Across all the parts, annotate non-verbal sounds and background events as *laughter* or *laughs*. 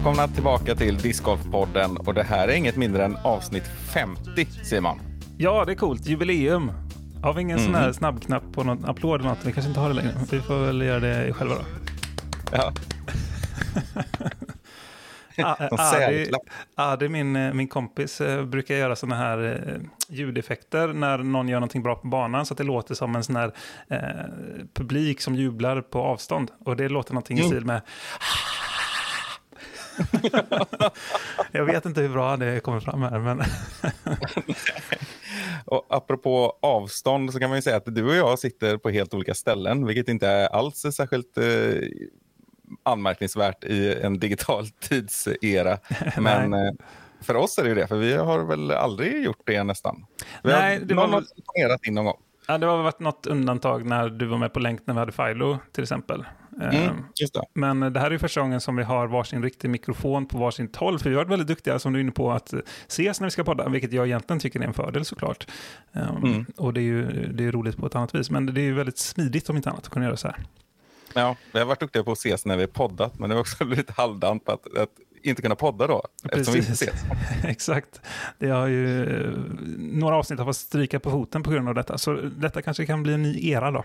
Välkomna tillbaka till Discgolfpodden och det här är inget mindre än avsnitt 50, Simon. Ja, det är coolt. Jubileum. Har vi ingen sån Mhm. här snabbknapp på någon applåd eller något? Vi kanske inte har det längre. Vi får väl göra det själva då. Ja, *laughs* Ah, *laughs* Adi. Adi, min, eh, min kompis, eh, brukar göra såna här eh, ljudeffekter när någon gör någonting bra på banan så att det låter som en sån här eh, publik som jublar på avstånd. Och det låter någonting i Mm. stil med *laughs* Jag vet inte hur bra det kommer fram här, men *laughs* och apropå avstånd så kan man ju säga att du och jag sitter på helt olika ställen, vilket inte är alls särskilt eh, anmärkningsvärt i en digital *laughs* tidsera. Men eh, för oss är det ju det, för vi har väl aldrig gjort det nästan. Vi Nej, har, det var någon har väl- telefonerat in någon gång. ja, det har varit något undantag när du var med på länk när vi hade Filo till exempel. Mm, just det. Men det här är ju första gången som vi har varsin riktig mikrofon på varsin håll. För vi har varit väldigt duktiga, som du är inne på, att ses när vi ska podda. Vilket jag egentligen tycker är en fördel såklart. Um, Mm. Och det är ju det är roligt på ett annat vis. Men det är ju väldigt smidigt om inte annat att kunna göra så här. Ja, vi har varit duktiga på att ses när vi har poddat, men det var också *laughs* lite halvdant på att, att inte kunna podda då, Precis. *laughs* Exakt. Det har ju, några avsnitt har fått stryka på foten på grund av detta. Så detta kanske kan bli en ny era då.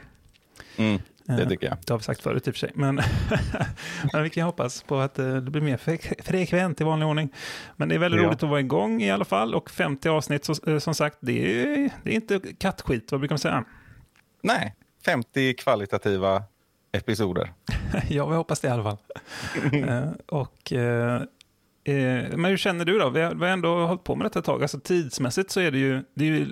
Mm, det Eh, tycker jag. Det har vi sagt förut i och för sig. Men, *laughs* men vi kan hoppas på att eh, det blir mer fre- frekvent i vanlig ordning. Men det är väldigt Ja. roligt att vara igång i alla fall. Och 50 avsnitt, så, eh, som sagt, det är, det är inte kattskit, vad brukar man säga? Nej, 50 kvalitativa episoder. *laughs* ja, vi hoppas det i alla fall. *laughs* Och, men hur känner du då? Vi har, vi har ändå hållit på med detta ett tag. Alltså, tidsmässigt så är det ju, det är ju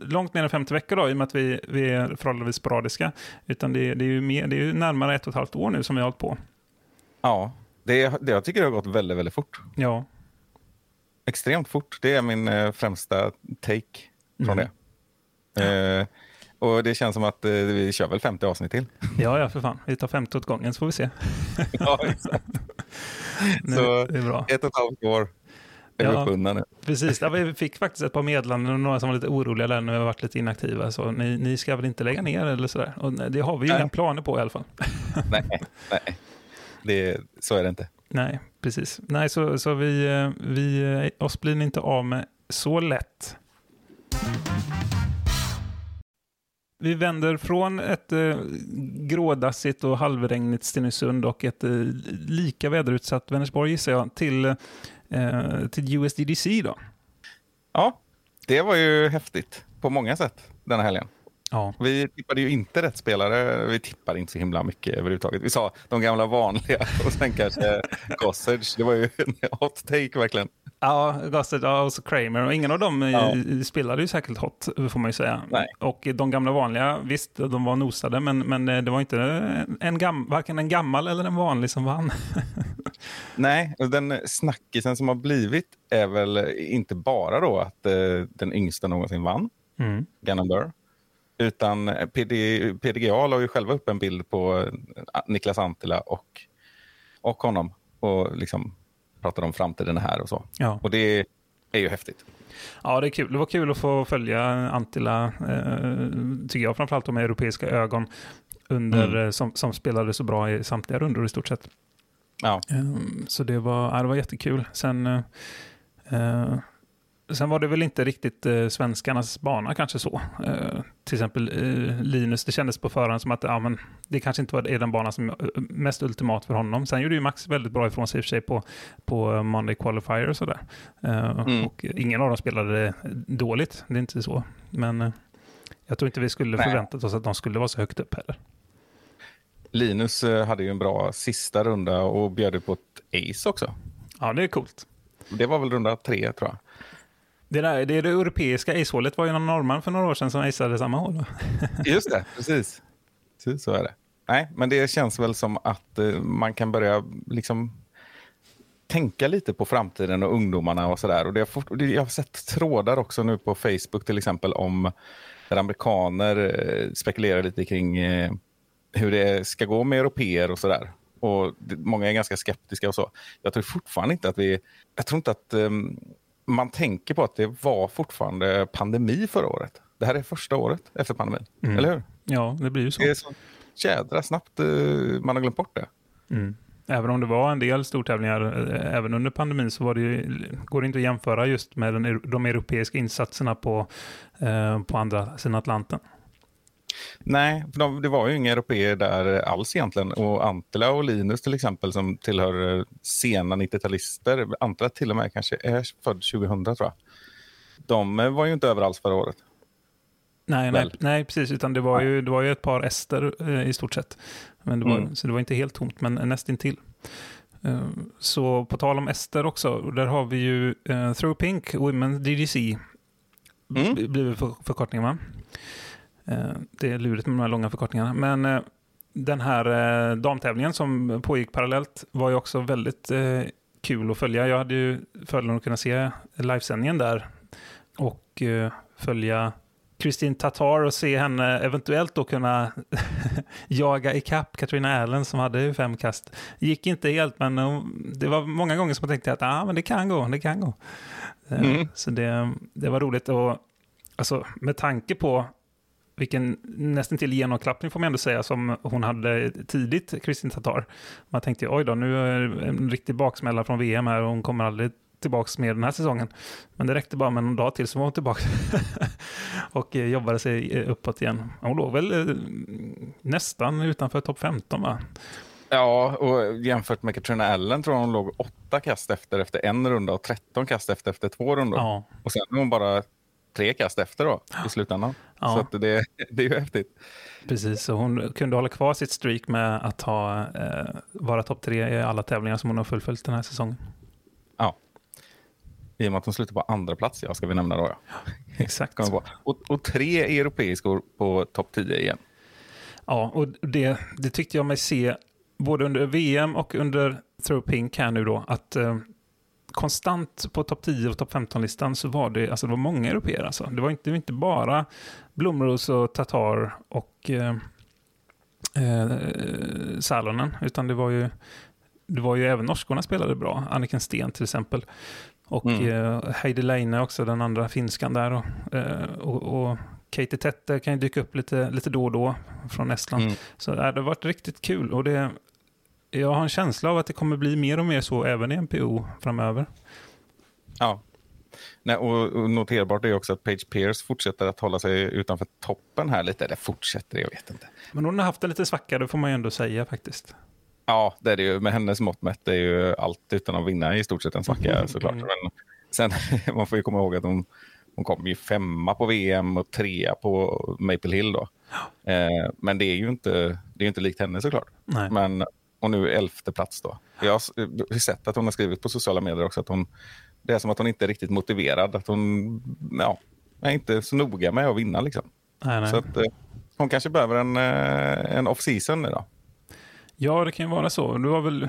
långt mer än 50 veckor då, i och med att vi, vi är förhållandevis sporadiska. Utan det, är- det, är ju mer, det är ju närmare ett och ett halvt år nu som vi har hållit på. Ja, det, det, jag tycker det har gått väldigt, väldigt fort. Ja, Extremt fort. Det är min eh, främsta take från Mm. det. Eh, och det känns som att eh, vi kör väl 50 avsnitt till. ja, ja för fan. Vi tar 50 åt gången så får vi se. *laughs* ja, exakt. *laughs* Nej, Så det är bra. ett och ett halvt år är Ja. uppbundna nu. Precis, ja, vi *laughs* fick faktiskt ett par meddelanden och några som var lite oroliga där när vi har varit lite inaktiva. Så ni, ni ska väl inte lägga ner eller sådär? Och det har vi ju Nej. inga planer på i alla fall. Nej, nej. Det, så är det inte. Nej, precis. Nej, så, så vi, eh, vi, eh, oss blir ni inte av med så lätt. Vi vänder från ett eh, grådassigt och halvregnigt Stenungsund och ett eh, lika väderutsatt Vänersborg gissar jag till, eh, till USDDC då. Ja, det var ju häftigt på många sätt den här helgen. Ja, Vi tippade ju inte rätt spelare. Vi tippade inte så himla mycket överhuvudtaget. Vi sa de gamla vanliga *laughs* och sen kanske Gossage. Det var ju en hot take verkligen. Ja, ja, och så Kramer. Och ingen av dem eh, Ja. spelade ju särskilt hot, får man ju säga. Nej. Och de gamla vanliga, visst, de var nosade, men, men eh, det var inte en gam, varken en gammal eller en vanlig som vann. *laughs* Nej, och den snackisen som har blivit är väl inte bara då att eh, den yngsta någonsin vann, Mm. Gannon Burr. Utan PD, PDGA la ju själva upp en bild på eh, Niklas Antila och, och honom. Och liksom pratade om framtiden här och så. Ja. Och det är ju häftigt. ja, det är kul. Det var kul att få följa Antila, eh, tycker jag, framförallt med europeiska ögon, under, Mm. eh, som, som spelade så bra i samtliga rundor i stort sett. Ja, Ehm, Så det var, ja, det var jättekul. Sen, eh, sen var det väl inte riktigt eh, svenskarnas bana kanske så. Eh, till exempel eh, Linus, det kändes på förhand som att ja, men det kanske inte var är den bana som är mest ultimat för honom. Sen gjorde ju Max väldigt bra ifrån sig i och för sig på, på Monday Qualifier och sådär. Eh, Mm. Och ingen av dem spelade dåligt, det är inte så. Men eh, jag tror inte vi skulle Nej. förväntat oss att de skulle vara så högt upp heller. Linus eh, hade ju en bra sista runda och bjöd på ett ace också. Ja, det är coolt. Det var väl runda tre tror jag. Det, där, det, det europeiska acehålet var ju någon norrman för några år sedan som aceade samma hål. *laughs* Just det, precis. precis. Så är det. Nej, men det känns väl som att eh, man kan börja liksom tänka lite på framtiden och ungdomarna och sådär. Och det har fort, det- jag har sett trådar också nu på Facebook till exempel om där amerikaner eh, spekulerar lite kring eh, hur det ska gå med europeer och sådär. Och det, många är ganska skeptiska och så. Jag tror fortfarande inte att vi... Jag tror inte att um, man tänker på att det var fortfarande pandemi förra året. Det här är första året efter pandemin, Mm. eller hur? Ja, det blir ju så. Det är så jädra snabbt eh, man har glömt bort det. Mm. Även om det var en del stortävlingar eh, även under pandemin så var det ju, går det inte att jämföra just med den, de europeiska insatserna på, eh, på andra sidan Atlanten. Nej, för de, det var ju inga europeer där alls egentligen. Och Antila och Linus till exempel som tillhör eh, sena 90-talister. Antila till och med kanske är född 2000 tror jag. De eh, var ju inte överalls förra året. Nej, nej, Väl? nej, precis. Utan det var, ju, det var ju ett par ester eh, i stort sett. Men det var, Mm. Så det var inte helt tomt, men nästintill. Eh, så på tal om ester också, där har vi ju eh, Throw Pink, Women's DDC. Mm. Blir för, förkortningen va? Eh, det är lurigt med de här långa förkortningarna. Men eh, den här eh, damtävlingen som pågick parallellt var ju också väldigt kul att följa. Jag hade ju fördelen att kunna se livesändningen där och följa Kristin Tatar och se henne eventuellt då kunna *laughs* jaga ikapp Katrina Allen som hade fem kast. Gick inte helt, men det var många gånger som jag tänkte att ah, men det kan gå, det kan gå. Mm. Så det, det var roligt och alltså, med tanke på vilken nästan till genomklappning får man ändå säga som hon hade tidigt, Kristin Tatar. Man tänkte oj då, nu är det en riktig baksmälla från VM här och hon kommer aldrig tillbaks med den här säsongen. Men det räckte bara med någon dag till så var hon tillbaka *laughs* och eh, jobbade sig eh, uppåt igen. Hon låg väl eh, nästan utanför topp 15 va? Ja, och jämfört med Katrina Allen tror jag hon låg åtta kast efter efter en runda och 13 kast efter efter två rundor. Ja, Och sen är hon bara tre kast efter då i slutändan. Ja. Så det, *laughs* det är ju häftigt. precis. Så hon kunde hålla kvar sitt streak med att ha, eh, vara topp tre i alla tävlingar som hon har fullföljt den här säsongen. Ja. I och med att hon slutar på andra plats, ja, ska vi nämna då. Ja. Exakt. *laughs* Kommer på. Och, och tre europeiskor på topp 10 igen. Ja, och det, det tyckte jag mig se både under VM och under Throw Pink här nu då, att eh, konstant på topp 10 och topp 15-listan så var det, alltså det var många europeer alltså. Det var inte, det var inte bara Blomros och Tatar och eh, eh, Salonen, utan det var ju det var ju även norskorna spelade bra. Anniken Sten till exempel. Och Mm. eh, Heidi Leine också, den andra finskan där. Och, eh, och, och Katie Tette kan ju dyka upp lite, lite då och då från Estland. Mm. Så äh, det har varit riktigt kul. Och det, jag har en känsla av att det kommer bli mer och mer så även i NPO framöver. Ja. Nej, och, och noterbart är också att Page Pierce fortsätter att hålla sig utanför toppen här lite. Eller fortsätter, jag vet inte. Men hon har haft en lite svacka, det får man ju ändå säga faktiskt. Ja, det är det ju. Med hennes mått mätt är ju allt utan att vinna i stort sett en svacka Mm. såklart. Men sen, *laughs* man får ju komma ihåg att hon, hon kom ju femma på VM och trea på Maple Hill då. Eh, men det är ju inte, det är inte likt henne såklart. Nej. Men, och nu elfte plats då. Jag har har sett att hon har skrivit på sociala medier också att hon, det är som att hon inte är riktigt motiverad. Att hon ja, är inte så noga med att vinna. Liksom. Nej, nej. Så att, eh, hon kanske behöver en, eh, en off-season nu då. Ja, det kan ju vara så. Det var väl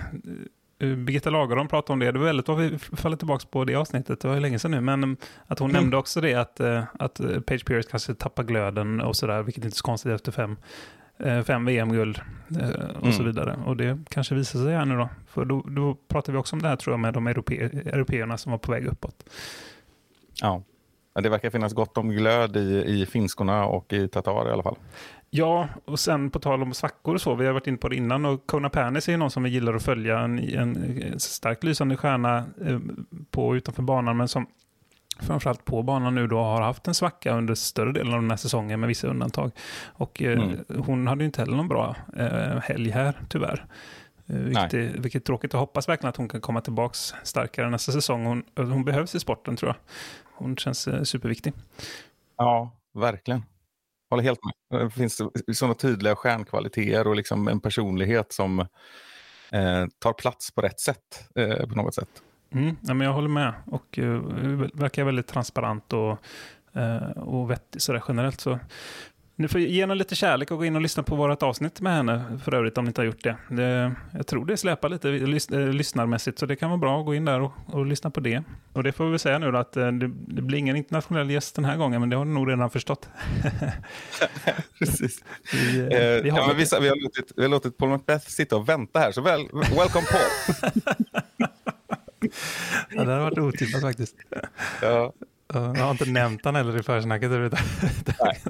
eh, Birgitta Lagerholm pratade om det. Det var väldigt vad vi faller tillbaka på det avsnittet. Det var ju länge sedan nu. Men mm, att hon Mm. nämnde också det att, att Page Pierce kanske tappar glöden och sådär. Vilket inte är så konstigt efter fem, fem VM-guld eh, och så Mm. vidare. Och det kanske visar sig här nu då. För då, då pratar vi också om det här tror jag med de europe européerna som var på väg uppåt. Ja. Det verkar finnas gott om glöd i, i finskorna och i Tatar i alla fall. Ja, och sen på tal om svackor och så, vi har varit inne på det innan och Kona Pernis är någon som vi gillar att följa, en, en starkt lysande stjärna eh, på utanför banan, men som framförallt på banan nu då har haft en svacka under större delen av den här säsongen med vissa undantag. Och eh, Mm. hon hade ju inte heller någon bra eh, helg här, tyvärr. Eh, vilket, är, vilket är tråkigt. Jag hoppas verkligen att hon kan komma tillbaka starkare nästa säsong. Hon, hon behövs i sporten tror jag. Hon känns eh, superviktig. Ja, verkligen. Håller helt med. Det finns sådana tydliga stjärnkvaliteter och liksom en personlighet som eh, tar plats på rätt sätt eh, på något sätt. Mm, ja, men jag håller med. Och uh, verkar väldigt transparent och, uh, och vettig sådär generellt. Så. Ni får ge henne lite kärlek och gå in och lyssna på vårt avsnitt med henne för övrigt om ni inte har gjort det. det jag tror det släpar lite lys, eh, lyssnarmässigt så det kan vara bra att gå in där och, och lyssna på det. Och det får vi väl säga nu då att det, det blir ingen internationell gäst den här gången men det har ni nog redan förstått. *laughs* Precis. Vi, Eh, vi har ja, men vi, vi, har låtit, vi har låtit Paul Macbeth sitta och vänta här, så väl, welcome Paul. *laughs* Ja, det hade varit otippat faktiskt. Ja. Jag har inte nämnt han heller i försnacket. Nej.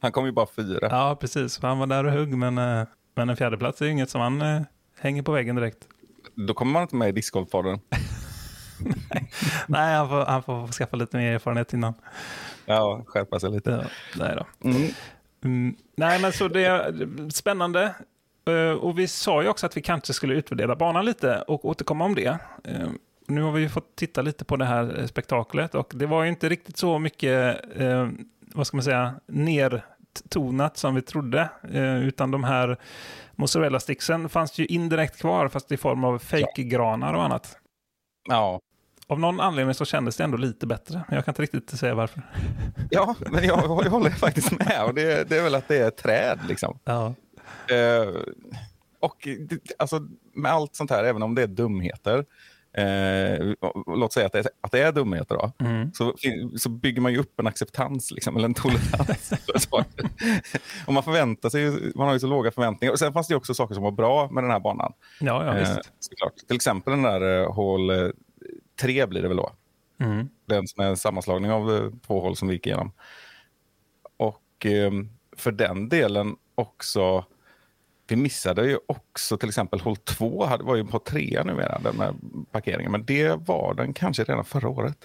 Han kom ju bara fyra. Ja, precis. Han var där och hugg, men, eh, men en fjärdeplats är ju inget som han eh, hänger på väggen direkt. Då kommer man inte med i discgolfpodden. *laughs* Nej, han får, han får skaffa lite mer erfarenhet innan. Ja, skärpa sig lite. Ja, nej då. Mm. Mm, nej, men så det är spännande. Eh, och vi sa ju också att vi kanske skulle utvärdera banan lite och återkomma om det. Eh, nu har vi ju fått titta lite på det här spektaklet och det var ju inte riktigt så mycket, eh, vad ska man säga, nertonat som vi trodde. Eh, utan de här mozzarella-sticksen fanns ju indirekt kvar fast i form av fake-granar och annat. Ja. Av någon anledning så kändes det ändå lite bättre. Men jag kan inte riktigt säga varför. ja, men jag, jag håller faktiskt med. Och det, det är väl att det är träd liksom. Ja. Eh, och alltså, med allt sånt här, även om det är dumheter, eh, låt säga att det, att det är dumheter då, Mm. så, så bygger man ju upp en acceptans, liksom, eller en tolerans. *laughs* Och man förväntar sig, man har ju så låga förväntningar. Och sen fanns det också saker som var bra med den här banan. Ja, ja, Eh. Till exempel den där eh, hål eh, tre blir det väl då. Mm. Den som är en sammanslagning av eh, två hål som vi gick igenom. Och eh, för den delen också, vi missade ju också till exempel hål två, hade- var ju på trea numera, den här parkeringen. Men det var den kanske redan förra året.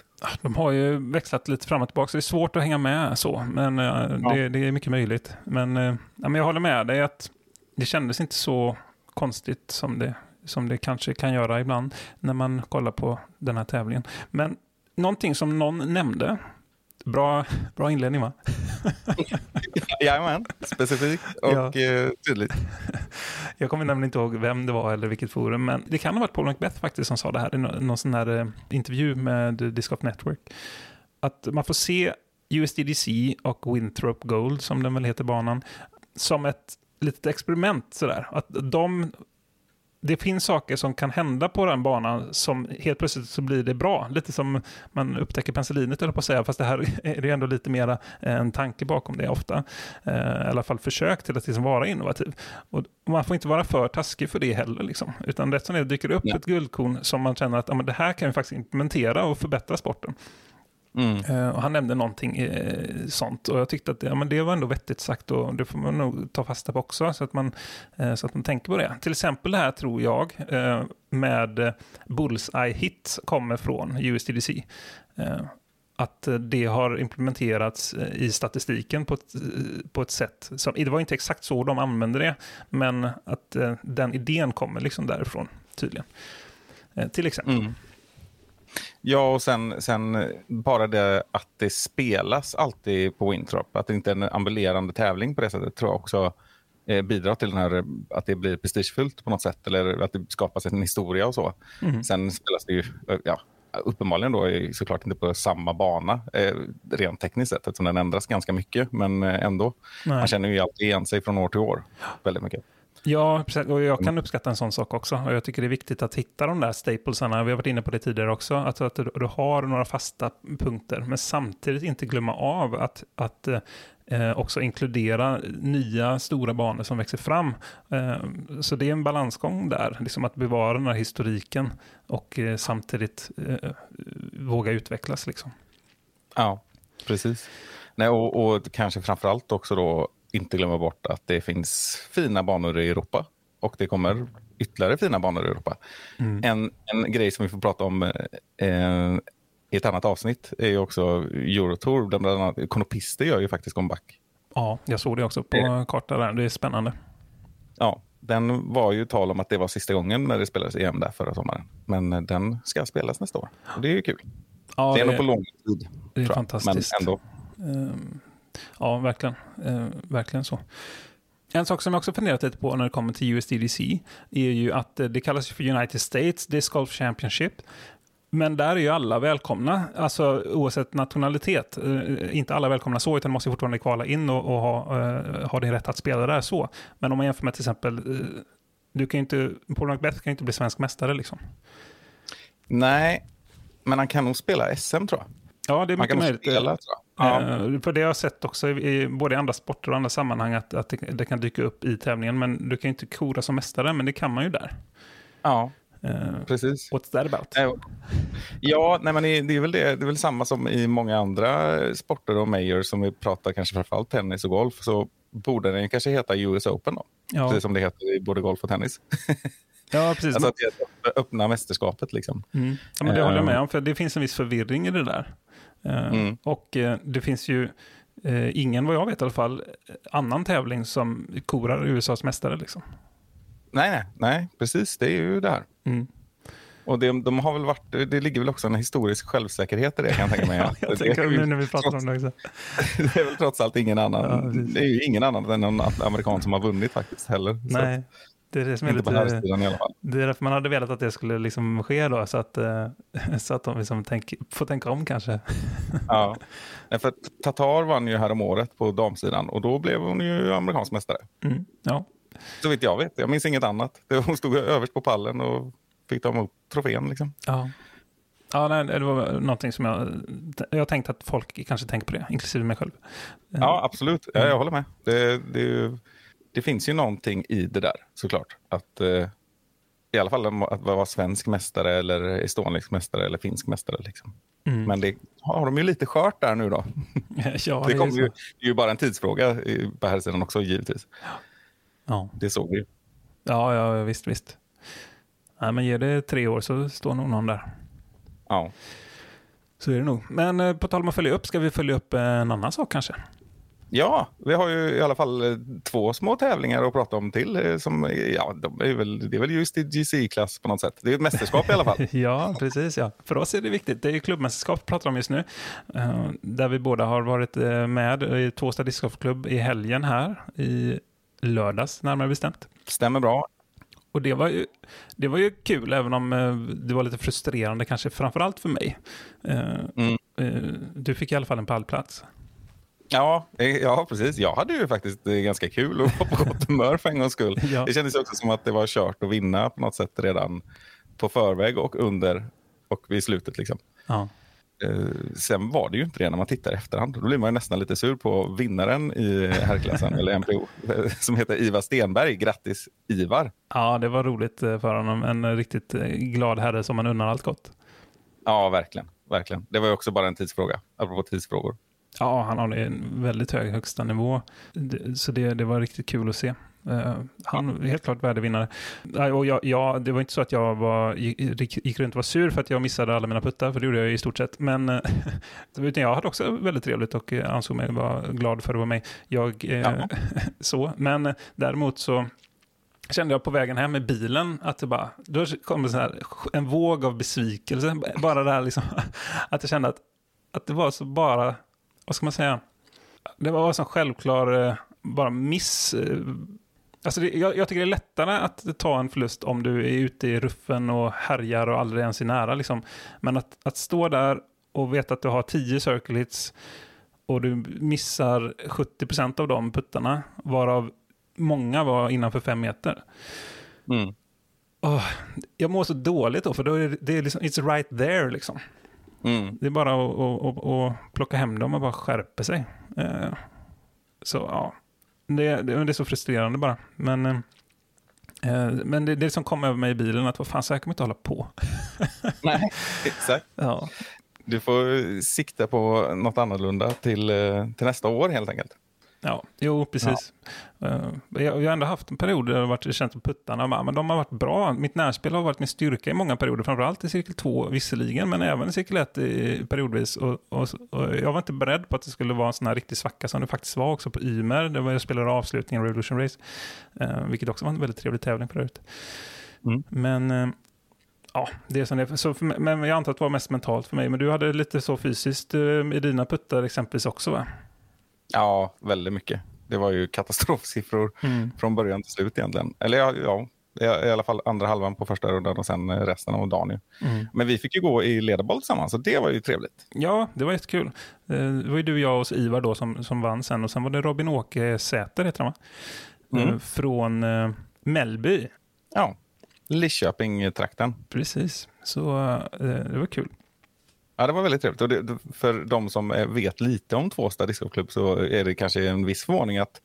De har ju växlat lite fram och tillbaka, så det är svårt att hänga med så. Men eh, det, det är mycket möjligt. Men, eh, ja, men jag håller med dig att det kändes inte så konstigt som det, som det kanske kan göra ibland när man kollar på den här tävlingen. Men någonting som någon nämnde, bra, bra inledning va? Jajamän, specifikt och Ja. eh, tydligt. Jag kommer nämligen inte ihåg vem det var eller vilket forum, men det kan ha varit Paul Macbeth faktiskt som sa det här i nå- någon sån här eh, intervju med Disc Golf Network. Att man får se USDDC och Winthrop Gold, som den väl heter banan, som ett litet experiment sådär. Att de det finns saker som kan hända på den banan som helt plötsligt så blir det bra. Lite som man upptäcker penicillinet eller på att säga, fast det här *laughs* är det ändå lite mera en tanke bakom det ofta. Eh, I alla fall försök till att liksom vara innovativ. Och man får inte vara för taskig för det heller. Liksom. Utan rätt som det dyker upp Ja. ett guldkorn som man känner att ja, men det här kan vi faktiskt implementera och förbättra sporten. Mm. Eh, och han nämnde någonting eh, sånt och jag tyckte att ja, men det var ändå vettigt sagt och det får man nog ta fasta på också så att man, eh, så att man tänker på det. Till exempel det här tror jag eh, med Bullseye Hit kommer från USDDC. Att det har implementerats i statistiken på ett, på ett sätt som, det var inte exakt så de använde det, men att den idén kommer liksom därifrån tydligen. Till exempel. Mm. Ja, och sen, sen bara det att det spelas alltid på Winthrop, att det inte är en ambulerande tävling på det sättet, tror jag också eh, bidrar till den här, att det blir prestigefullt på något sätt, eller att det skapas en historia och så. Mhm. Sen spelas det ju, eh, ja, uppenbarligen då såklart inte på samma bana, eh, rent tekniskt sett, eftersom den ändras ganska mycket, men ändå. Nej. Man känner ju alltid igen sig från år till år, väldigt mycket. Ja, precis. och jag kan uppskatta en sån sak också. Och jag tycker det är viktigt att hitta de där staplesarna. Vi har varit inne på det tidigare också. Alltså att du, du har några fasta punkter, men samtidigt inte glömma av att, att eh, också inkludera nya stora banor som växer fram. Eh, så det är en balansgång där, liksom att bevara den här historiken och eh, samtidigt eh, våga utvecklas. Liksom. Ja, precis. Nej, och, och kanske framförallt också då inte glömma bort att det finns fina banor i Europa och det kommer ytterligare fina banor i Europa. Mm. En, en grej som vi får prata om eh, i ett annat avsnitt är ju också Eurotour. där Bland annat Konopister gör ju faktiskt comeback. Ja, jag såg det också på Eh. kartan där. Det är spännande. Ja, den var ju tal om att det var sista gången när det spelades EM där förra sommaren. Men den ska spelas nästa år. Och det är ju kul. Ja, det är nog på lång tid. det är fantastiskt. Men ändå. Ehm, Ja, verkligen. Ehm, verkligen så. En sak som jag också funderat lite på när det kommer till USDDC är ju att eh, det kallas för United States Disc Golf Championship. Men där är ju alla välkomna, alltså oavsett nationalitet. Eh, inte alla välkomna så, utan måste fortfarande kvala in och, och ha, eh, ha din rätt att spela där så. Men om man jämför med till exempel, eh, du kan ju inte, Paul Macbeth kan ju inte bli svensk mästare liksom. Nej, men han kan nog spela SM tror jag. Ja, det är mycket möjligt. spela. Ja. Eh, För det har jag sett också i i både andra sporter och andra sammanhang att, att det, det kan dyka upp i tävlingen. Men du kan ju inte kora som mästare, men det kan man ju där. Ja, Eh, Precis. what's that about? Nej, Ja, nej, men det är, väl det, det är väl samma som i många andra sporter och majors som vi pratar kanske framförallt tennis och golf. Så borde den kanske heta US Open då. Ja, Precis som det heter i både golf och tennis. *laughs* ja precis. Alltså att det är öppna mästerskapet liksom. Mm. Ja, men det håller jag med om, för det finns en viss förvirring i det där. Eh, Mm. Och eh, det finns ju eh, ingen, vad jag vet i alla fall, annan tävling som korar USAs mästare. Liksom. Nej, nej, nej, precis. Det är ju det här. Mm. Och det, de har väl varit, det ligger väl också en historisk självsäkerhet i det kan jag tänka mig. *laughs* Jag det, tänker är ju nu när vi pratar trots, om det också. *laughs* det är väl trots allt ingen Ja, annan. precis. det är ju ingen annan än någon amerikan som har vunnit faktiskt heller. Så Nej, det är det som är lite... Det är därför man hade velat att det skulle liksom ske då, så att, eh, *laughs* så att de liksom tänk, får tänka om kanske. *laughs* Ja. För Tatar vann ju här om året på damsidan och då blev hon ju amerikansk mästare. Mm. Ja. Så vitt jag vet. Jag minns inget annat. Hon stod överst på pallen och fick ta emot trofén. Liksom. Ja. Ja, nej, det var någonting som jag, jag tänkte att folk kanske tänker på det, inklusive mig själv. Ja, absolut. Ja, jag håller med. Det, det, är ju- det finns ju någonting i det där såklart. Att, eh, I alla fall att vara svensk mästare eller estonisk mästare eller finsk mästare. Liksom. Mm. Men det har de ju lite skört där nu då. *laughs* ja, Det, är kommer så. ju, det är ju bara en tidsfråga på här sidan också givetvis. Ja. Det såg vi ju. Ja, ja, visst, visst. Nej, men ger det tre år så står nog någon där. Ja. Så är det nog. Men eh, på tal om att följa upp, ska vi följa upp en annan sak kanske? Ja, vi har ju i alla fall eh, två små tävlingar att prata om till. eh, Som, eh, ja, de är väl, det är väl just i GC-klass på något sätt. Det är ett mästerskap i alla fall. *laughs* ja, precis. Ja. För oss är det viktigt. Det är ju klubbmästerskap vi pratar om just nu. Där vi båda har varit med i Tvåstad discgolfklubb i helgen här. I lördags närmare bestämt. Stämmer bra. Och det var ju, det var ju kul, även om det var lite frustrerande kanske framförallt för mig. Mm. Du fick i alla fall en pallplats. Ja, eh, ja, precis. Jag hade ju faktiskt eh, ganska kul och var på gott humör för en gångs skull. *laughs* Ja. Det kändes också som att det var kört att vinna på något sätt redan på förväg och under och vid slutet. Liksom. Ja. Eh, sen var det ju inte det när man tittar i efterhand. Då blir man nästan lite sur på vinnaren i herrklassen, *laughs* eller MPO, som heter Ivar Stenberg. Grattis Ivar! ja, det var roligt för honom. En riktigt glad herre som man unnar allt gott. Ja, verkligen. verkligen. Det var också bara en tidsfråga, apropå tidsfrågor. Ja, han har en väldigt hög högsta nivå. Så det, det var riktigt kul att se. Eh, han är helt klart värdevinnare. Och jag, jag, det var inte så att jag var, gick, gick runt och var sur för att jag missade alla mina puttar, för det gjorde jag i stort sett. Men eh, *laughs* utan jag hade också väldigt trevligt och eh, ansåg mig vara glad för att vara med. Jag, Ja. *laughs* så. Men däremot så kände jag på vägen hem med bilen att det bara, då kom så här, en våg av besvikelse. Bara det här liksom, *laughs* att jag kände att, att det var så bara, vad ska man säga, det var så självklar, eh, bara miss. eh, Alltså det, jag, jag tycker det är lättare att ta en förlust om du är ute i ruffen och härjar och aldrig ens är nära. Liksom. Men att, att stå där och veta att du har 10 circle hits och du missar 70% av de puttarna, varav många var innanför fem meter. Mm. Åh, jag mår så dåligt då, för då är det, det är liksom, it's right there liksom. Mm. Det är bara att, att, att, att plocka hem dem och bara skärpa sig. Eh, Så ja, det, det, det är så frustrerande bara. Men, eh, eh, men det, det som kom över mig i bilen, att vad fan, så här kan man inte hålla på. *laughs* Nej, exakt. Ja, Du får sikta på något annorlunda till, till nästa år helt enkelt. Ja jo, precis. Eh, Jag, jag har ändå haft en period där det har varit, det känns som puttarna, men de har varit bra. Mitt närspel har varit min styrka i många perioder, framförallt i cirkel 2 visserligen, men även i cirkel 1 i, periodvis. Och, och, och jag var inte beredd på att det skulle vara en sån här riktig svacka som det faktiskt var också på Ymer, där jag spelade avslutningen Revolution Race, eh, vilket också var en väldigt trevlig tävling förut. Mm. Men eh, ja, det är som det är. Så för, mig- men jag antar att det var mest mentalt för mig, men du hade lite så fysiskt eh, i dina puttar exempelvis också va? Ja, väldigt mycket. Det var ju katastrofsiffror från början till slut egentligen. Eller ja, ja i alla fall andra halvan på första rundan och sen resten av dagen. Mm. Men vi fick ju gå i ledarboll tillsammans, så det var ju trevligt. Ja, det var jättekul. Eh, Det var ju du, jag och Ivar då som, som vann sen och sen var det Robin Åke Säter heter han va? Mm. Eh, Från eh, Mellby. Ja, Lidköping-trakten. Precis, så eh, det var kul. Ja, det var väldigt trevligt. Och det, för de som vet lite om Tvåstad discgolfklubb så är det kanske en viss förvåning att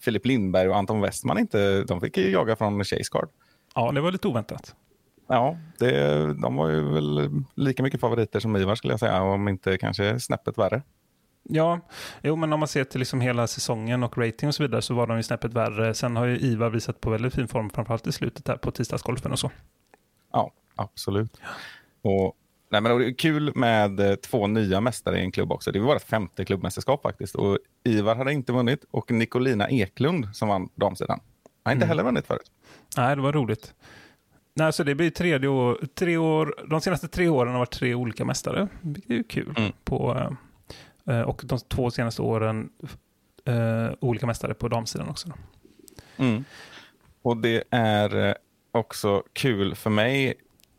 Filip Lindberg och Anton Westman inte, de fick ju jaga från Chase Card. Ja, det var lite oväntat. Ja, det, de var ju väl lika mycket favoriter som Ivar skulle jag säga, om inte kanske snäppet värre. Ja, jo, men om man ser till liksom hela säsongen och rating och så vidare så var de ju snäppet värre. Sen har ju Ivar visat på väldigt fin form, framförallt i slutet här på tisdagsgolfen och så. Ja, absolut. Och, nej, men det är kul med eh, två nya mästare i en klubb också. Det var vårt femte klubbmästerskap faktiskt. Och Ivar hade inte vunnit och Nicolina Eklund som vann damsidan har inte Mm. heller vunnit förut. Nej, det var roligt. Nej, så det blir tredje år, tre år, de senaste tre åren har varit tre olika mästare, vilket är ju kul. Mm. På, eh, och de två senaste åren eh, olika mästare på damsidan också. Mm. Och det är också kul för mig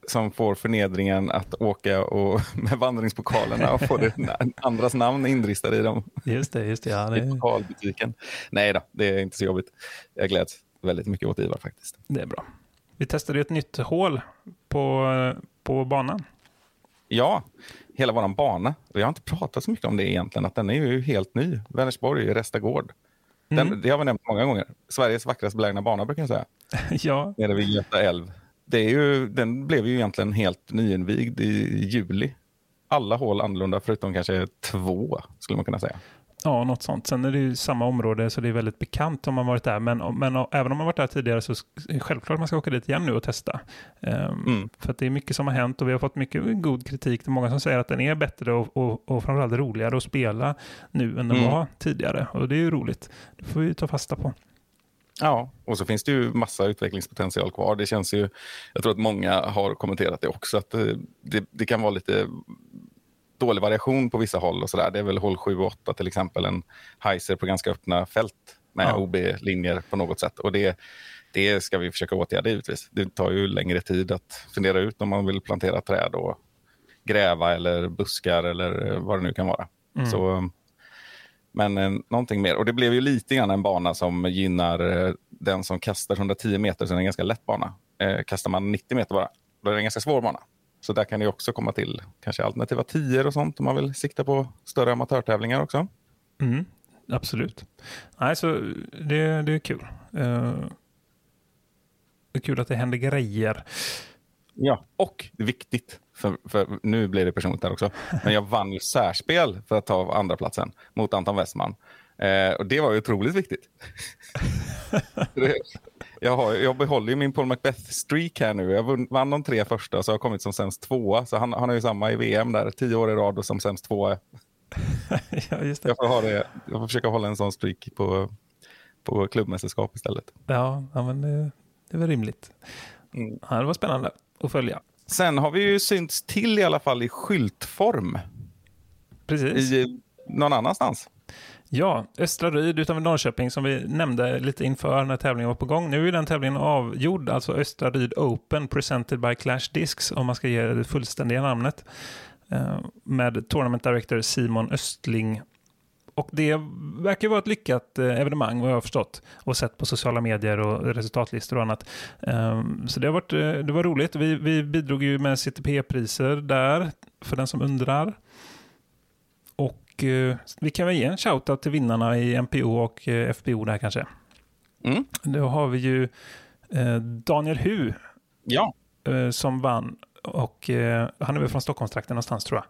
som får förnedringen att åka och, *laughs* med vandringspokalerna och få det, *laughs* andras namn inristade i dem Just det, just det. Ja, i det, pokalbutiken. Nej då, det är inte så jobbigt. Jag gläds väldigt mycket åt Ivar faktiskt. det är bra. Vi testade ett nytt hål på, på banan. Ja, hela vår bana. Vi har inte pratat så mycket om det egentligen, att den är ju helt ny. Vänersborg, Resta Gård. Den, Mm. Det har vi nämnt många gånger. Sveriges vackrast belägna bana brukar jag säga. *laughs* ja, Nere vid Göta älv. Det är ju, den blev ju egentligen helt nyinvigd i juli. Alla hål annorlunda förutom kanske två, skulle man kunna säga. ja, något sånt. Sen är det ju samma område så det är väldigt bekant om man varit där. Men, men även om man varit där tidigare så är det självklart man ska åka dit igen nu och testa. Ehm, Mm. För det är mycket som har hänt och vi har fått mycket god kritik. Det är många som säger att den är bättre och, och, och framförallt roligare att spela nu än den Mm. var tidigare. Och det är ju roligt. Det får vi ta fasta på. Ja, och så finns det ju massa utvecklingspotential kvar. Det känns ju, jag tror att många har kommenterat det också, att eh, det, det kan vara lite dålig variation på vissa håll och sådär. Det är väl håll 7 och 8 till exempel, en heiser på ganska öppna fält med Ja. OB-linjer på något sätt. Och det, det ska vi försöka åtgärda givetvis. Det tar ju längre tid att fundera ut om man vill plantera träd och gräva eller buskar eller eh, vad det nu kan vara. Mm. Så, men eh, någonting mer. Och det blev ju lite grann en bana som gynnar eh, den som kastar 110 meter, så det är en ganska lätt bana. Eh, kastar man 90 meter bara, då är det en ganska svår bana. Så där kan det också komma till kanske alternativa 10 och sånt om man vill sikta på större amatörtävlingar också. Mm, absolut. Nej, så det, det är kul. Eh, det är kul att det händer grejer. Ja, och viktigt, för, för nu blir det personligt här också, men jag vann ju särspel för att ta andra platsen mot Anton Westman. Eh, och det var ju otroligt viktigt. *laughs* Jag, har, jag behåller ju min Paul Macbeth-streak här nu. Jag vann de tre första så har jag kommit som sämst tvåa. Så han, han har ju samma i VM där, tio år i rad och som sämst tvåa. *laughs* ja, just det. Jag får, ha det, jag får försöka hålla en sån streak på, på klubbmästerskap istället. Ja, ja men det, det var rimligt. Mm. Ja, det var spännande att följa. Sen har vi ju synts till i alla fall i skyltform Precis. i någon annanstans. Ja, Östra Ryd utanför Norrköping som vi nämnde lite inför när tävlingen var på gång. Nu är den tävlingen avgjord, alltså Östra Ryd Open presented by Clash Discs om man ska ge det fullständiga namnet. Eh, Med Tournament Director Simon Östling. Och det verkar vara ett lyckat eh, evenemang vad jag har förstått och sett på sociala medier och resultatlistor och annat. Eh, Så det har varit eh, det var roligt. Vi, vi bidrog ju med CTP-priser där för den som undrar. Och eh, vi kan väl ge en shoutout till vinnarna i MPO och FBO där kanske. Mm. Då har vi ju Daniel Hu Ja. som vann och han är väl från Stockholmstrakten någonstans tror jag.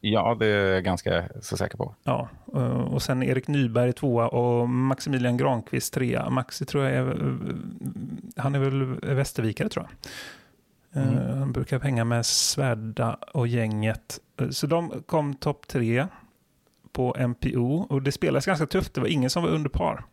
Ja, det är jag ganska så säker på. Ja, eh, och sen Erik Nyberg tvåa och Maximilian Granqvist trea. Maxi tror jag är, eh, han är väl västervikare tror jag. Eh, Mm. Han brukar hänga med Svärda och gänget. Så de kom topp tre på MPO och det spelades ganska tufft. Det var ingen som var under par.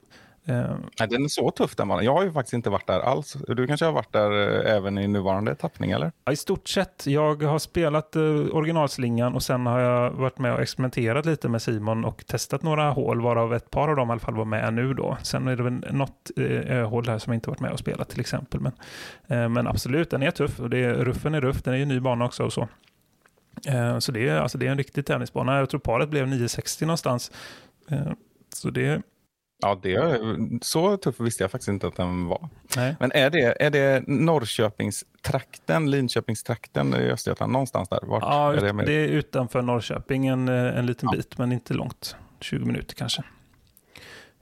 Eh, Nej, den är så tuff den banan. Jag har ju faktiskt inte varit där alls. Du kanske har varit där eh, även i nuvarande tappning, eller? Ja, I stort sett. Jag har spelat eh, originalslingan och sen har jag varit med och experimenterat lite med Simon och testat några hål, varav ett par av dem i alla fall var med nu då. Sen är det väl något eh, hål här som jag inte varit med och spelat till exempel. Men, eh, men absolut, den är tuff och det är, ruffen är ruff. Den är ju ny bana också och så. Eh, så det är, alltså, det är en riktig tennisbana. Jag tror paret blev 960 någonstans. Eh, så det, Ja, det är, så tuff visste jag faktiskt inte att den var. nej. Men är det, är det Norrköpingstrakten, Linköpingstrakten i Östergötland, någonstans där? Vart Ja, är det med? det är utanför Norrköping en, eh, en liten Ja. bit, men inte långt. 20 minuter kanske.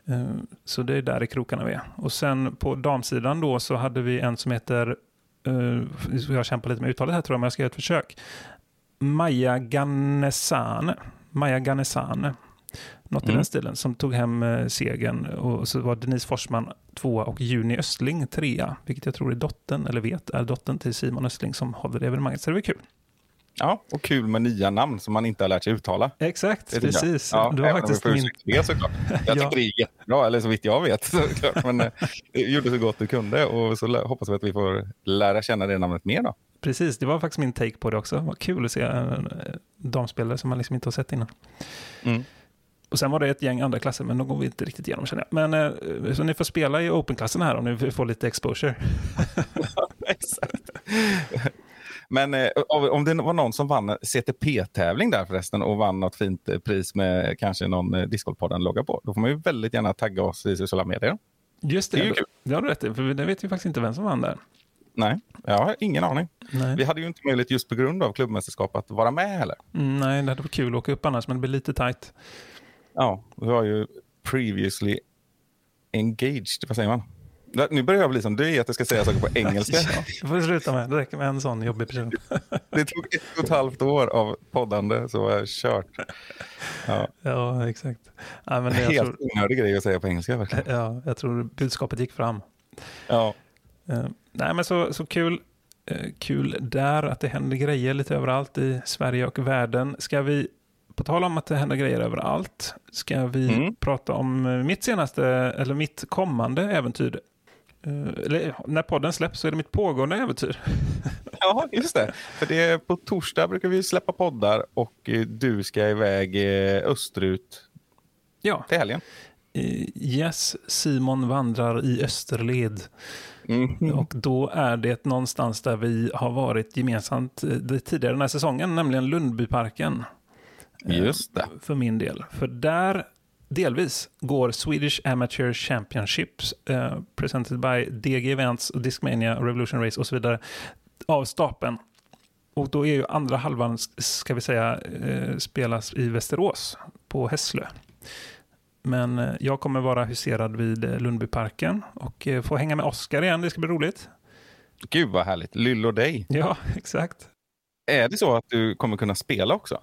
Eh, Så det är där i krokarna vi är. Och sen på damsidan då så hade vi en som heter Uh, jag kämpar lite med uttalet här tror jag, men jag ska göra ett försök. Maja Ganesane. Maja Ganesane. Något i Mm. den stilen, som tog hem eh, segern. Och så var Denise Forsman tvåa och Juni Östling trea, vilket jag tror är dottern, eller vet är dottern till Simon Östling som håller det evenemanget. Så det var kul. Ja, och kul med nya namn som man inte har lärt sig uttala. Exakt, Det precis. Ja, det var även om faktiskt min... det såklart. *laughs* Jag Ja. tycker det är jättebra, eller så vitt jag vet såklart. Men eh, du gjorde så gott du kunde och så hoppas vi att vi får lära känna det namnet mer då. Precis, det var faktiskt min take på det också. Vad kul att se en damspelare som man liksom inte har sett innan. Mm. Och sen var det ett gäng andra klasser, men de går vi inte riktigt igenom känner jag. Men eh, så ni får spela i open-klassen här om ni får lite exposure. *laughs* Exakt. Men eh, om det var någon som vann CTP-tävling där förresten och vann något fint eh, pris med kanske någon eh, Discordpodden-logga på, då får man ju väldigt gärna tagga oss i sociala medier. Just det, Det är ju kul. det har du rätt i, för det vet vi faktiskt inte vem som vann där. Nej, jag har ingen aning. Nej, Vi hade ju inte möjlighet just på grund av klubbmästerskap att vara med heller. mm, nej det hade varit kul att åka upp annars, men det blir lite tajt. Ja, vi var ju previously engaged, vad säger man? Nu börjar jag bli som du är, att jag ska säga saker på engelska. *laughs* Ja, det får du sluta med. Det räcker med en sån jobbig person. *laughs* Det tog ett och ett halvt år av poddande så var jag kört. Ja, Ja, exakt. Ja, men helt tror, onödig grej att säga på engelska verkligen. ja, jag tror budskapet gick fram. Ja, Eh, nej, men så, så kul. eh, kul där att det händer grejer lite överallt i Sverige och världen. Ska vi, på tal om att det händer grejer överallt, ska vi Mm. prata om eh, mitt senaste, eller mitt kommande äventyr. Eh, eller, när podden släpps så är det mitt pågående äventyr. *laughs* ja just det. För det är på torsdag brukar vi släppa poddar och eh, du ska iväg österut Ja, till helgen. yes, Simon vandrar i österled. Mm. Och då är det någonstans där vi har varit gemensamt tidigare den här säsongen, nämligen Lundbyparken. Eh, Just det. För min del. För där, delvis, går Swedish Amateur Championships, eh, presented by DG Events, Discmania, Revolution Race och så vidare, av stapeln. Och då är ju andra halvan, ska vi säga, eh, spelas i Västerås, på Hässlö. Men eh, jag kommer vara huserad vid eh, Lundbyparken och få hänga med Oscar igen, det ska bli roligt. Gud vad härligt. Lyll och dig. Ja, *laughs* exakt. Är det så att du kommer kunna spela också?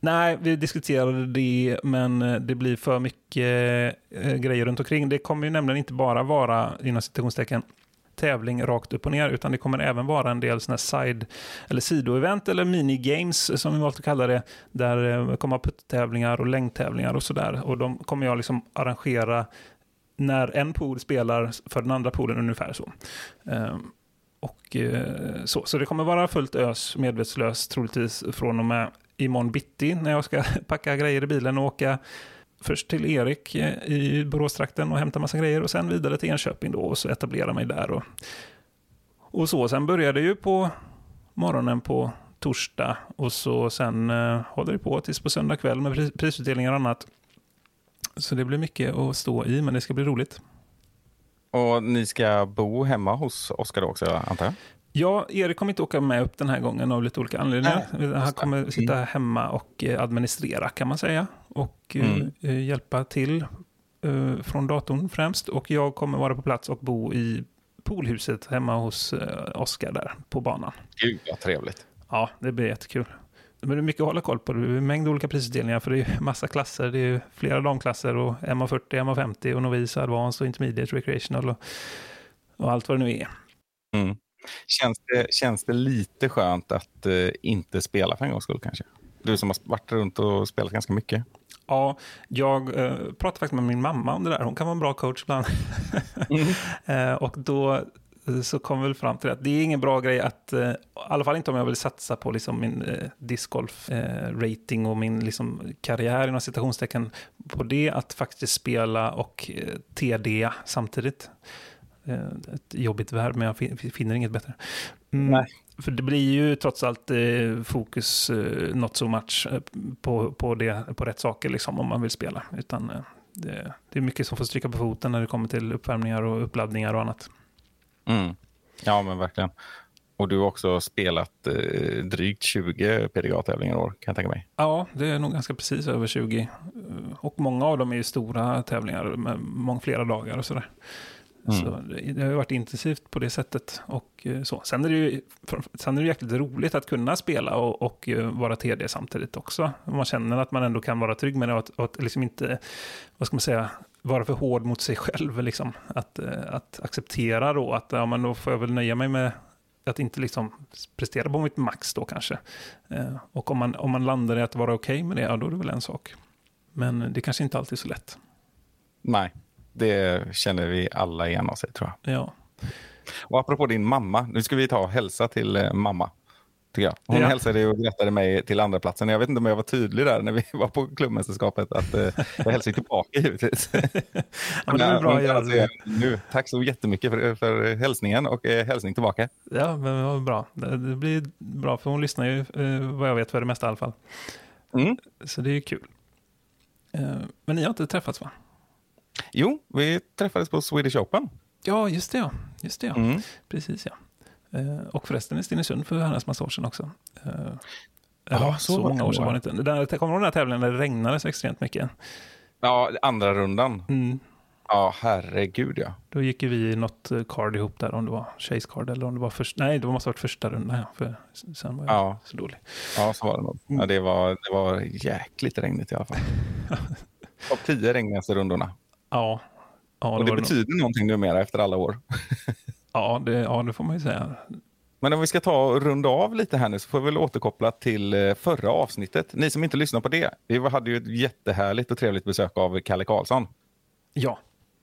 Nej, vi diskuterade det, men eh, det blir för mycket eh, grejer runt omkring. Det kommer ju nämligen inte bara vara, inom citationstecken, tävling rakt upp och ner, utan det kommer även vara en del såna här side eller sidoevent eller minigames eh, som vi valt att kalla det, där det kommer att puttävlingar och längdtävlingar och sådär. Och de kommer jag liksom arrangera när en pool spelar för den andra poolen ungefär så. Ehm, och eh, så. så det kommer vara fullt ös, medvetslös troligtvis från och med imorgon bitti när jag ska *laughs* packa grejer i bilen och åka först till Erik eh, i Boråstrakten och hämta massa grejer och sen vidare till Enköping då och så etablera mig där. Och, och så. Sen börjar det ju på morgonen på torsdag och så sen eh, håller det på tills på söndag kväll med pris- prisutdelningar och annat. Så det blir mycket att stå i, men det ska bli roligt. Och ni ska bo hemma hos Oskar också, antar jag? Ja, Erik kommer inte åka med upp den här gången av lite olika anledningar. Nej, Han kommer sitta hemma och eh, administrera kan man säga. Och eh, Mm. eh, hjälpa till från datorn främst. Och jag kommer vara på plats och bo i poolhuset hemma hos Oskar där på banan. Gud vad trevligt. Ja, det blir jättekul. Men det är mycket att hålla koll på. Det är en mängd olika prisutdelningar för det är massa klasser. Det är flera damklasser och MA40, MA50 och Novis, Advanced och Intermediate Recreational och, och allt vad det nu är. Mm. Känns, det, känns det lite skönt att eh, inte spela för en gångs skull kanske? Du som har varit runt och spelat ganska mycket. Ja, jag eh, pratade faktiskt med min mamma om det där. Hon kan vara en bra coach ibland. *laughs* eh, och då så kom vi väl fram till att det är ingen bra grej att, eh, i alla fall inte om jag vill satsa på liksom min eh, discgolf-rating och min liksom, karriär inom citationstecken på det, att faktiskt spela och eh, TD samtidigt. Eh, ett jobbigt verb, men jag fin- finner inget bättre. Mm, Nej. För det blir ju trots allt eh, fokus eh, not so much eh, på, på, det, på rätt saker liksom, om man vill spela. Utan eh, det, det är mycket som får stryka på foten när det kommer till uppvärmningar och uppladdningar och annat. Mm. Ja, men verkligen. Och du har också spelat eh, drygt 20 PDGA-tävlingar i år, kan jag tänka mig. Ja, det är nog ganska precis över 20. Eh, Och många av dem är ju stora tävlingar med många flera dagar och sådär. Så det det har ju varit intensivt på det sättet. Och eh, så. Sen är det ju sen är det jäkligt roligt att kunna spela och, och eh, vara TD samtidigt också. Man känner att man ändå kan vara trygg med det och att, och att liksom inte, vad ska man säga, vara för hård mot sig själv. Liksom. Att, eh, att acceptera då att ja, men då får jag väl nöja mig med att inte liksom prestera på mitt max då kanske. Eh, Och om man, om man landar i att vara okej med det, ja då är det väl en sak. Men det kanske inte alltid är så lätt. Nej, det känner vi alla igen oss i tror jag. Ja, Och apropå din mamma, nu ska vi ta och hälsa till eh, mamma. Tycker jag. Hon Ja. hälsade och grattade mig till andra platsen. Jag vet inte om jag var tydlig där när vi *laughs* var på klubbmästerskapet. Att, eh, jag hälsar tillbaka givetvis. *laughs* ja det bra att säga Nu. Tack så jättemycket för, för hälsningen och eh, hälsning tillbaka. Ja, men vad bra. Det det blir bra, för hon lyssnar ju, eh, vad jag vet, för det mesta i alla fall. Mm. Så det är ju kul. Eh, Men ni har inte träffats va? Jo, vi träffades på Swedish Open. Ja, just det ja. Just det ja. Mm. Precis ja. Eh, Och förresten i Stenungsund för år sedan också. Eh, Ja, så så, många det år sedan var det inte. Det där, kommer du ihåg den här tävlingen när det regnade så extremt mycket? Ja, andra rundan. Mm. Ja, herregud ja. Då gick ju vi något eh, card ihop där, om det var Chase card eller om det var först. Nej, det måste ha varit första rundan, ja, för sen var jag Ja. så dålig. Ja, så var det nog. Ja, det, var, det var jäkligt regnigt i alla fall. *laughs* Topp 10 regnigaste rundorna. Ja, ja, Och det var nog. betyder någonting numera efter alla år. *laughs* Ja, det, ja, det får man ju säga. Men om vi ska ta och runda av lite här nu så får vi väl återkoppla till eh, förra avsnittet. Ni som inte lyssnar på det, vi hade ju ett jättehärligt och trevligt besök av Kalle Karlsson. Ja,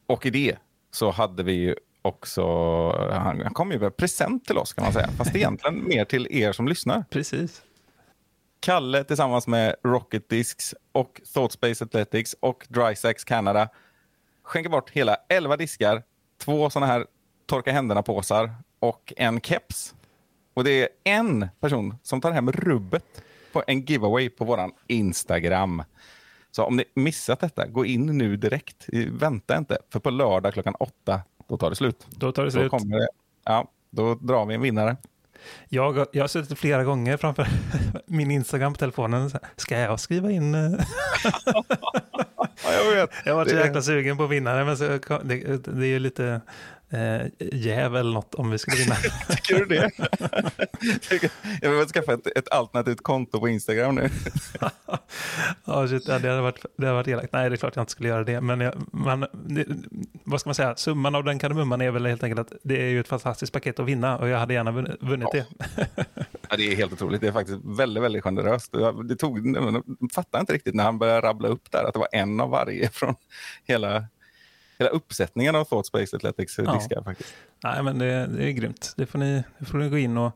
Och i det så hade vi ju också, han, han kom ju med present till oss kan man säga, fast egentligen *laughs* mer till er som lyssnar. precis. Kalle tillsammans med Rocket Discs och Thoughtspace Athletics och Drysax Canada skänker bort hela 11 diskar, två sådana här torka händerna-påsar och en keps. Och det är en person som tar hem rubbet på en giveaway på våran Instagram. Så om ni missat detta, gå in nu direkt. Vänta inte, för på lördag klockan åtta, då tar det slut. Då tar det Då, slut. kommer det, ja, då drar vi en vinnare. Jag, jag har suttit flera gånger framför *laughs* min Instagram på telefonen. Ska jag skriva in? eh?" *laughs* Ja, jag vet. Jag har varit så jäkla sugen på vinnare, men så, det, det är ju lite eh, jäv eller något om vi skulle vinna. *laughs* Tycker du det? *laughs* jag vill skaffa ett, ett alternativt konto på Instagram nu. *laughs* Ja, shit, ja, det, hade varit, det hade varit elakt. Nej, det är klart jag inte skulle göra det. Men jag, man, det, vad ska man säga? Summan av den kardemumman är väl helt enkelt att det är ju ett fantastiskt paket att vinna och jag hade gärna vunn- vunnit det. Ja, det är helt otroligt. Det är faktiskt väldigt, väldigt generöst. Det tog, jag fattar inte riktigt när han började rabbla upp där att det var en av varje från hela, hela uppsättningen av Thought Space Athletics Ja. diskar. Faktiskt. Nej, men det, det är grymt. Det får ni, det får ni gå in och,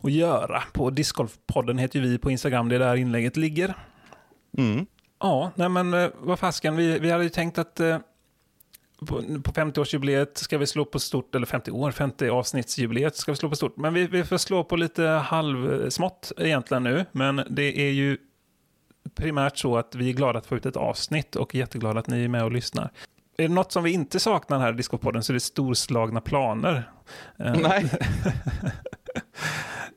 och göra. På Discgolfpodden heter ju vi på Instagram. Det är där inlägget ligger. Mm. Ja, nej men eh, vad fasken, vi, vi hade ju tänkt att eh, på, på 50-årsjubileet ska vi slå på stort, eller 50 år, 50 avsnittsjubileet ska vi slå på stort. Men vi, vi får slå på lite halvsmått egentligen nu, men det är ju primärt så att vi är glada att få ut ett avsnitt och jätteglada att ni är med och lyssnar. Är det något som vi inte saknar här i Discopodden så är det storslagna planer. Eh, Nej,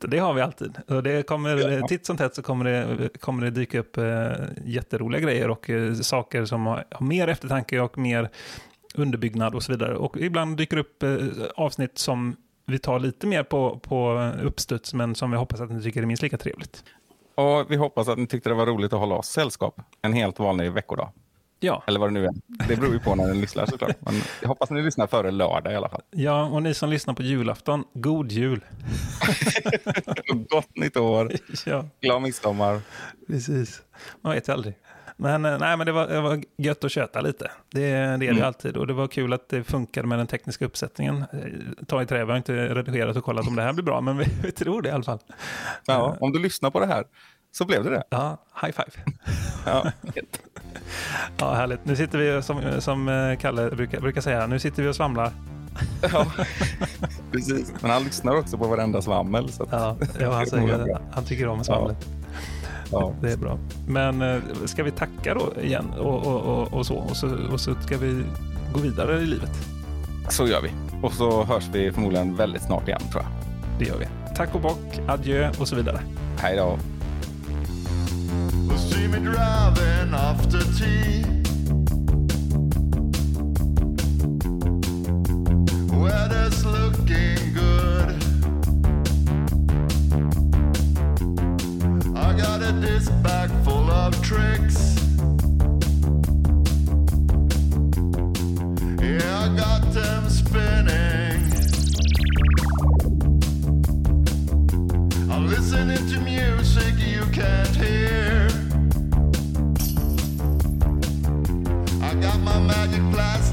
*laughs* det har vi alltid. Och det kommer. Titt som tätt så kommer det, kommer det dyka upp eh, jätteroliga grejer och eh, saker som har, har mer eftertanke och mer underbyggnad och så vidare. Och ibland dyker upp eh, avsnitt som vi tar lite mer på, på uppstuds men som vi hoppas att ni tycker är minst lika trevligt. och vi hoppas att ni tyckte det var roligt att hålla oss sällskap en helt vanlig veckodag. Ja, Eller vad det nu är. Det beror ju på när ni lyssnar såklart. Men jag hoppas ni lyssnar före lördag i alla fall. ja, och ni som lyssnar på julafton, god jul. *laughs* Gott nytt år, ja, glad midsommar. precis. Man vet ju aldrig. Men, eh, nej, men det, var, det var gött att köta lite. Det, det är det Mm. alltid. Och det var kul att det funkade med den tekniska uppsättningen. Eh, Ta i trä, vi har inte redigerat och kollat om det här blir bra, men vi, *laughs* vi tror det i alla fall. Ja, om du lyssnar på det här så blev det det. Ja, high five. Ja. *laughs* Ja, härligt. Nu sitter vi, som, som eh, Kalle brukar, brukar säga, nu sitter vi och svamlar. Ja, *laughs* precis. Men han lyssnar också på varenda svammel. Så att, Ja, ja han, säger, *laughs* han tycker om svamlet. ja. Det är bra. Men eh, ska vi tacka då igen och, och, och, och så? Och, så? och så ska vi gå vidare i livet. Så gör vi. Och så hörs vi förmodligen väldigt snart igen tror jag. Det gör vi. Tack och bock, adjö och så vidare. Hej då. will see me driving after tea. Weather's looking good. I got a disc bag full of tricks. Yeah, I got them spinning. I'm listening to music you can't hear. flies.